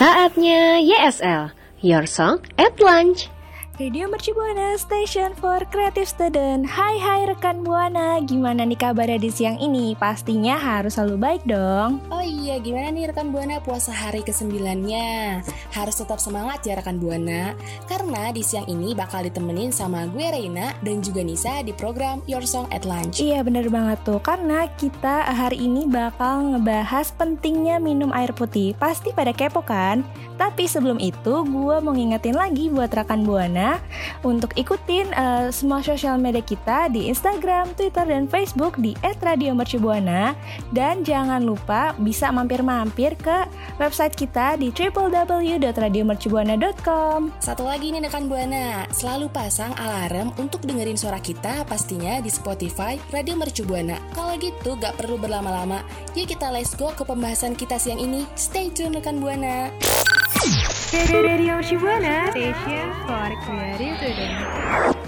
Saatnya YSL, Your Song at Lunch. Radio Mercu Buana Station for Creative Student Hai hai rekan Buana Gimana nih kabarnya di siang ini? Pastinya harus selalu baik dong Oh iya, gimana nih rekan Buana puasa hari ke-9-nya? Harus tetap semangat ya rekan Buana, karena di siang ini bakal ditemenin sama gue Reina dan juga Nisa di program Your Song at Lunch. Iya bener banget tuh Karena kita hari ini bakal ngebahas pentingnya minum air putih Pasti pada kepo kan? Tapi sebelum itu gue mau ngingetin lagi buat rekan Buana Untuk ikutin eh, semua sosial media kita di Instagram, Twitter, dan Facebook di @radiomercubuana Dan jangan lupa bisa mampir-mampir ke website kita di www.radiomercubuana.com Satu lagi nih rekan Buana, selalu pasang alarm untuk dengerin suara kita pastinya di Spotify Radio Mercu Buana. Kalau gitu gak perlu berlama-lama, yuk kita let's go ke pembahasan kita siang ini. Stay tune rekan Buana.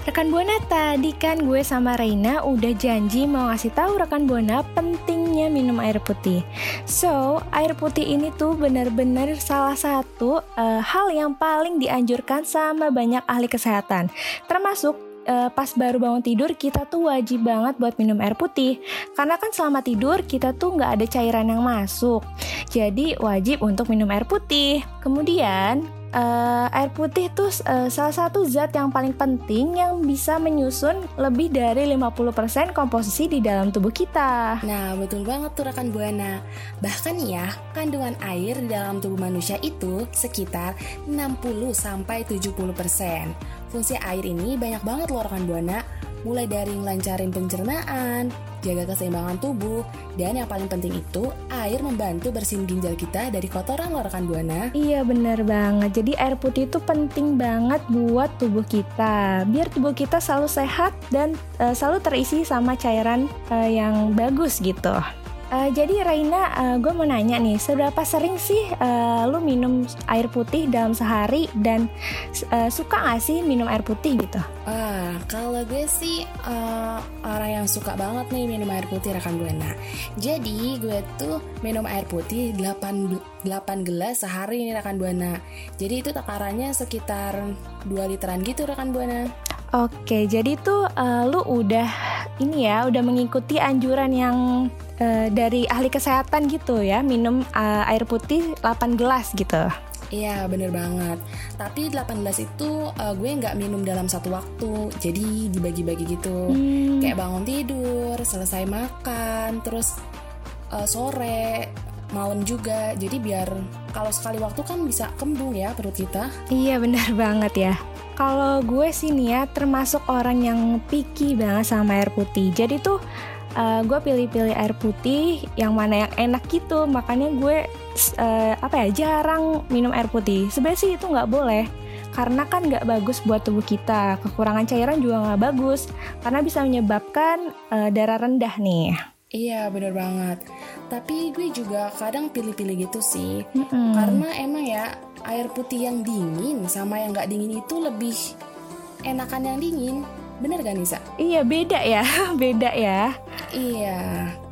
Rekan Buana tadi kan gue sama Reina udah janji mau ngasih tahu rekan Buana pentingnya minum air putih. So, air putih ini tuh benar-benar salah satu eh, hal yang paling dianjurkan sama banyak ahli kesehatan. Termasuk eh, pas baru bangun tidur kita tuh wajib banget buat minum air putih. Karena kan selama tidur kita tuh nggak ada cairan yang masuk. Jadi wajib untuk minum air putih. Kemudian eh, air putih tuh eh, salah satu zat yang paling penting yang bisa menyusun lebih dari 50% komposisi di dalam tubuh kita Nah, betul banget tuh rekan Buana. Bahkan ya, kandungan air di dalam tubuh manusia itu sekitar 60 sampai 70%. Fungsi air ini banyak banget loh rekan Buana, mulai dari ngelancarin pencernaan, jaga keseimbangan tubuh, dan yang paling penting itu air membantu bersihin ginjal kita dari kotoran loh rekan Buana. Iya bener banget. Jadi air putih itu penting banget buat tubuh kita. Biar tubuh kita selalu sehat dan eh, selalu terisi sama cairan eh, yang bagus gitu Eh, jadi Raina, gue mau nanya nih, seberapa sering sih eh, lu minum air putih dalam sehari dan eh, suka gak sih minum air putih gitu? Ah, kalau gue sih eh, orang yang suka banget nih minum air putih rekan Buana. Jadi gue tuh minum air putih 8, 8 gelas sehari nih rekan Buana. Jadi itu takarannya sekitar 2 literan gitu rekan Buana. Oke, jadi tuh eh, lu udah ini ya, udah mengikuti anjuran yang eh, dari ahli kesehatan gitu ya, minum eh, air putih 8 gelas gitu. Iya bener banget. Tapi 8 gelas itu eh, gue nggak minum dalam satu waktu. Jadi dibagi-bagi gitu. Hmm. Kayak bangun tidur, selesai makan, terus eh, sore, malam juga. Jadi biar kalau sekali waktu kan bisa kembung ya perut kita. Iya benar banget ya. Kalau gue sih nih ya termasuk orang yang picky banget sama air putih. Jadi tuh eh, gue pilih-pilih air putih yang mana yang enak gitu. Makanya gue eh, apa ya jarang minum air putih. Sebenarnya sih itu nggak boleh. Karena kan nggak bagus buat tubuh kita. Kekurangan cairan juga nggak bagus. Karena bisa menyebabkan eh, darah rendah nih. Iya bener banget. Tapi gue juga kadang pilih-pilih gitu sih. Mm-mm. Karena emang ya air putih yang dingin sama yang nggak dingin itu lebih enakan yang dingin. Bener gak Nisa? Iya beda ya, beda ya. Iya.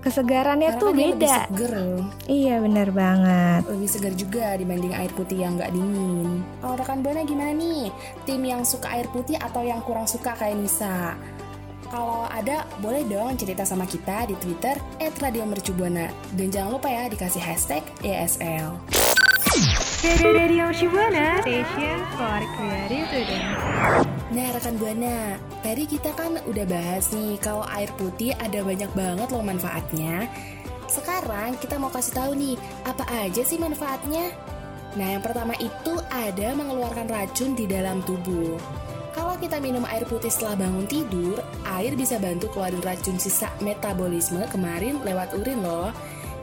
Kesegarannya Karena tuh kan dia lebih beda. seger. Iya bener banget. Lebih segar juga dibanding air putih yang nggak dingin. Kalau rekan Buana gimana nih? Tim yang suka air putih atau yang kurang suka kayak Nisa? Kalau ada, boleh dong cerita sama kita di Twitter @radiomercubuana dan jangan lupa ya dikasih hashtag ESL. Radio Shibuana, station for creative students. Nah rekan Buana, tadi kita kan udah bahas nih kalau air putih ada banyak banget loh manfaatnya. Sekarang kita mau kasih tahu nih, apa aja sih manfaatnya? Nah yang pertama itu ada mengeluarkan racun di dalam tubuh. Kalau kita minum air putih setelah bangun tidur, air bisa bantu keluarin racun sisa metabolisme kemarin lewat urin loh.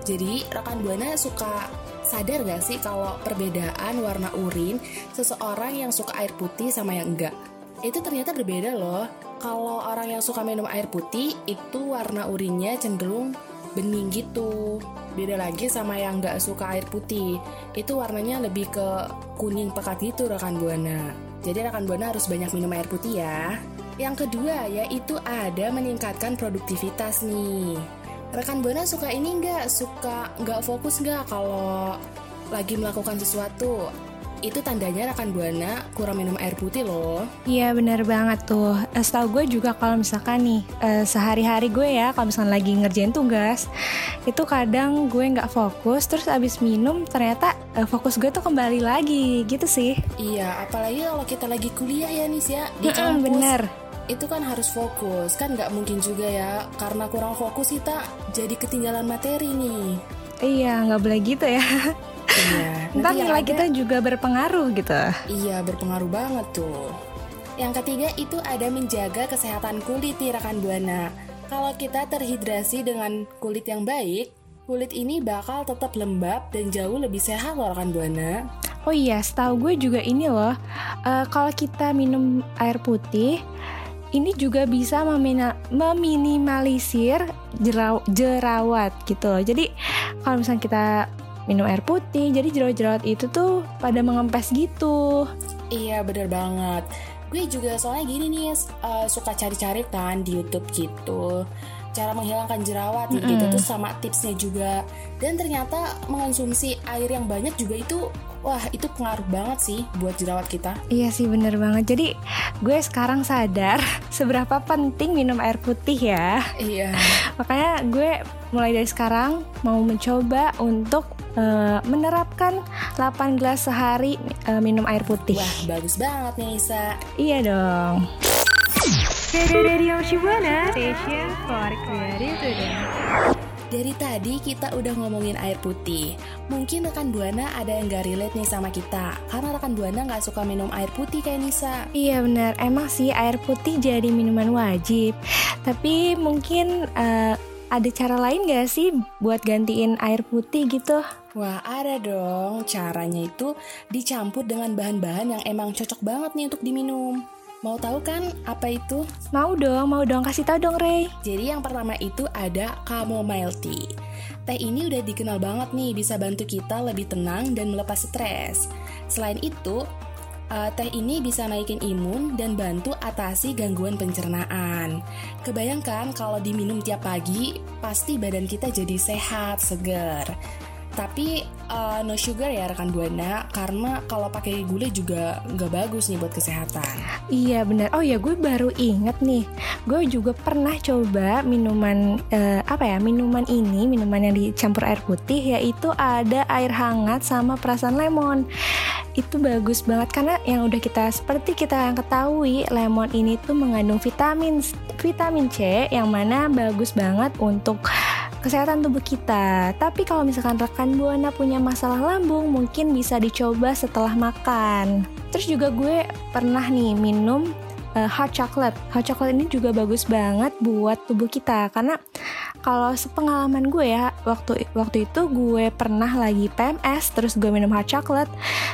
Jadi rekan Buana suka sadar gak sih kalau perbedaan warna urin seseorang yang suka air putih sama yang enggak? Itu ternyata berbeda loh. Kalau orang yang suka minum air putih, itu warna urinnya cenderung bening gitu. Beda lagi sama yang nggak suka air putih. Itu warnanya lebih ke kuning pekat gitu rekan Buana. Jadi rekan Buana harus banyak minum air putih ya. Yang kedua yaitu ada meningkatkan produktivitas nih. Rekan Buana suka ini nggak? Suka nggak fokus nggak kalau lagi melakukan sesuatu? Itu tandanya rekan Buana kurang minum air putih loh. Iya bener banget tuh. Eh, Setahu gue juga kalau misalkan nih eh, sehari-hari gue ya kalau misalkan lagi ngerjain tugas itu kadang gue nggak fokus terus abis minum ternyata eh, fokus gue tuh kembali lagi gitu sih. Iya, apalagi kalau kita lagi kuliah ya Nis ya di kampus. bener. Itu kan harus fokus, kan nggak mungkin juga ya karena kurang fokus kita jadi ketinggalan materi nih. Iya nggak boleh gitu ya. Iya. Ntar nanti yang nilai ada- kita juga berpengaruh gitu. Iya, berpengaruh banget tuh. Yang ketiga itu ada menjaga kesehatan kulit nih rekan Buana. Kalau kita terhidrasi dengan kulit yang baik, kulit ini bakal tetap lembab dan jauh lebih sehat loh rekan Buana. Oh iya, setahu gue juga ini loh. eh, kalau kita minum air putih, ini juga bisa memina- meminimalisir jeraw- jerawat gitu loh. Jadi kalau misalnya kita minum air putih, jadi jerawat-jerawat itu tuh pada mengempes gitu. Iya bener banget. Gue juga soalnya gini nih uh, Suka cari-cari kan di Youtube gitu Cara menghilangkan jerawat nih, gitu Mm-mm. Terus sama tipsnya juga Dan ternyata mengonsumsi air yang banyak juga itu Wah itu pengaruh banget sih buat jerawat kita Iya sih bener banget. Jadi gue sekarang sadar seberapa penting minum air putih ya. Iya Makanya gue mulai dari sekarang mau mencoba untuk eh, menerapkan 8 gelas sehari eh, minum air putih. Wah bagus banget nih Isa Iya dong. Radio Shibuana, station for creative students. Dari tadi kita udah ngomongin air putih Mungkin rekan Buana ada yang gak relate nih sama kita Karena rekan Buana gak suka minum air putih kayak Nisa Iya benar. Emang sih air putih jadi minuman wajib. Tapi mungkin eh, ada cara lain gak sih buat gantiin air putih gitu? Wah ada dong, caranya itu dicampur dengan bahan-bahan yang emang cocok banget nih untuk diminum. Mau tahu kan apa itu? Mau dong, mau dong kasih tahu dong Ray. Jadi yang pertama itu ada chamomile tea. Teh ini udah dikenal banget nih bisa bantu kita lebih tenang dan melepas stres. Selain itu, eh, teh ini bisa naikin imun dan bantu atasi gangguan pencernaan. Kebayangkan kalau diminum tiap pagi, pasti badan kita jadi sehat, segar. Tapi eh, no sugar ya rekan buana, karena kalau pakai gula juga nggak bagus nih buat kesehatan. Iya benar. Oh ya gue baru inget nih. Gue juga pernah coba minuman eh, apa ya? Minuman ini, minuman yang dicampur air putih yaitu ada air hangat sama perasan lemon. Itu bagus banget karena yang udah kita seperti kita yang ketahui, lemon ini tuh mengandung vitamin vitamin C yang mana bagus banget untuk kesehatan tubuh kita. Tapi kalau misalkan rekan Buana punya masalah lambung, mungkin bisa dicoba setelah makan. Terus juga gue pernah nih minum uh, hot chocolate. Hot chocolate ini juga bagus banget buat tubuh kita karena kalau sepengalaman gue ya waktu waktu itu gue pernah lagi PMS terus gue minum hot chocolate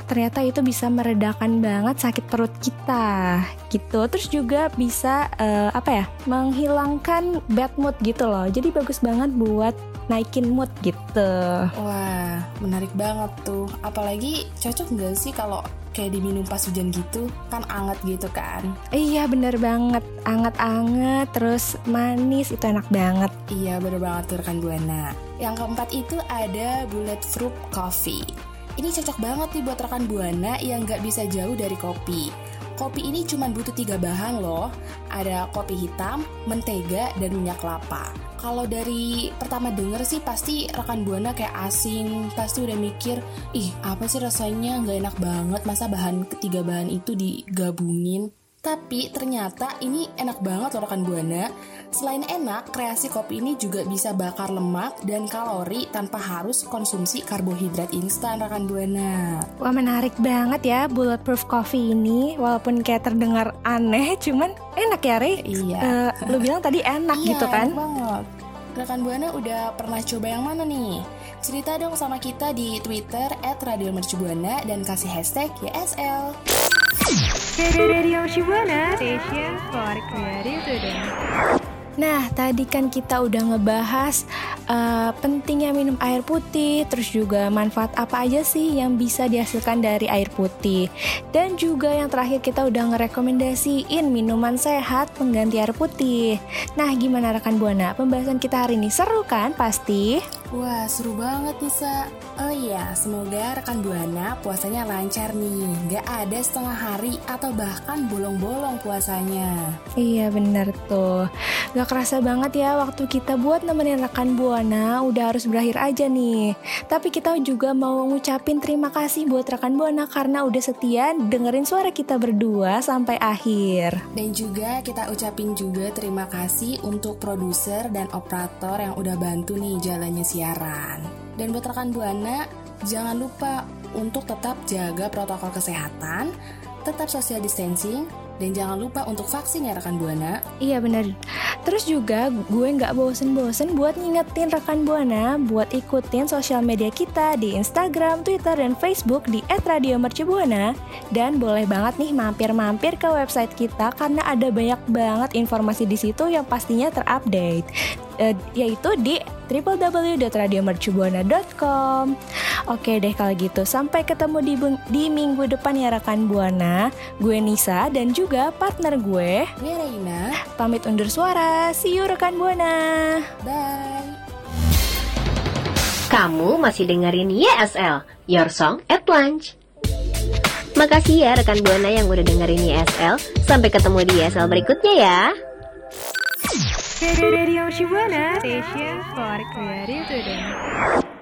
ternyata itu bisa meredakan banget sakit perut kita gitu. Terus juga bisa uh, apa ya? menghilangkan bad mood gitu loh. Jadi bagus banget buat naikin mood gitu. Wah, menarik banget tuh. Apalagi cocok nggak sih kalau kayak diminum pas hujan gitu? Kan anget gitu kan? Iya bener banget, anget-anget terus manis itu enak banget. Iya bener banget tuh rekan Buana. Yang keempat itu ada bulletproof coffee. Ini cocok banget nih buat rekan Buana yang nggak bisa jauh dari kopi. Kopi ini cuma butuh tiga bahan loh. Ada kopi hitam, mentega, dan minyak kelapa. Kalau dari pertama denger sih pasti rekan buana kayak asing, pasti udah mikir, ih apa sih rasanya nggak enak banget, masa bahan ketiga bahan itu digabungin. Tapi ternyata ini enak banget loh rekan Buana. Selain enak, kreasi kopi ini juga bisa bakar lemak dan kalori tanpa harus konsumsi karbohidrat instan rekan Buana. Wah menarik banget ya bulletproof coffee ini. Walaupun kayak terdengar aneh, cuman enak ya Re? Iya. Uh, lu bilang tadi enak iya, gitu kan? Enak banget. Rekan Buana udah pernah coba yang mana nih? Cerita dong sama kita di Twitter @radiomercubuana dan kasih hashtag YSL. Nah, tadi kan kita udah ngebahas uh, pentingnya minum air putih, terus juga manfaat apa aja sih yang bisa dihasilkan dari air putih. Dan juga yang terakhir kita udah ngerekomendasiin minuman sehat pengganti air putih. Nah, gimana rekan Buana? Pembahasan kita hari ini seru kan? Pasti. Wah, seru banget Nisa. Oh iya, semoga rekan Buana puasanya lancar nih. Gak ada setengah hari atau bahkan bolong-bolong puasanya. Iya bener tuh. Gak kerasa banget ya waktu kita buat nemenin rekan Buana udah harus berakhir aja nih. Tapi kita juga mau ngucapin terima kasih buat rekan Buana karena udah setia dengerin suara kita berdua sampai akhir. Dan juga kita ucapin juga terima kasih untuk produser dan operator yang udah bantu nih jalannya siaran siaran. Dan buat rekan Buana, jangan lupa untuk tetap jaga protokol kesehatan, tetap social distancing, dan jangan lupa untuk vaksin ya rekan Buana. Iya bener. Terus juga gue nggak bosen-bosen buat ngingetin rekan Buana buat ikutin sosial media kita di Instagram, Twitter, dan Facebook di @radiomercubuana. Dan boleh banget nih mampir-mampir ke website kita karena ada banyak banget informasi di situ yang pastinya terupdate. Uh, yaitu di www.radiomercubuana.com Oke deh kalau gitu, sampai ketemu di, di minggu depan ya rekan Buana. Gue Nisa dan juga partner gue. Gue Reina. Pamit undur suara, see you rekan Buana. Bye. Kamu masih dengerin YSL, Your Song at Lunch. Makasih ya rekan Buana yang udah dengerin YSL Sampai ketemu di YSL berikutnya ya Radio Shibuana Station for Creative Student.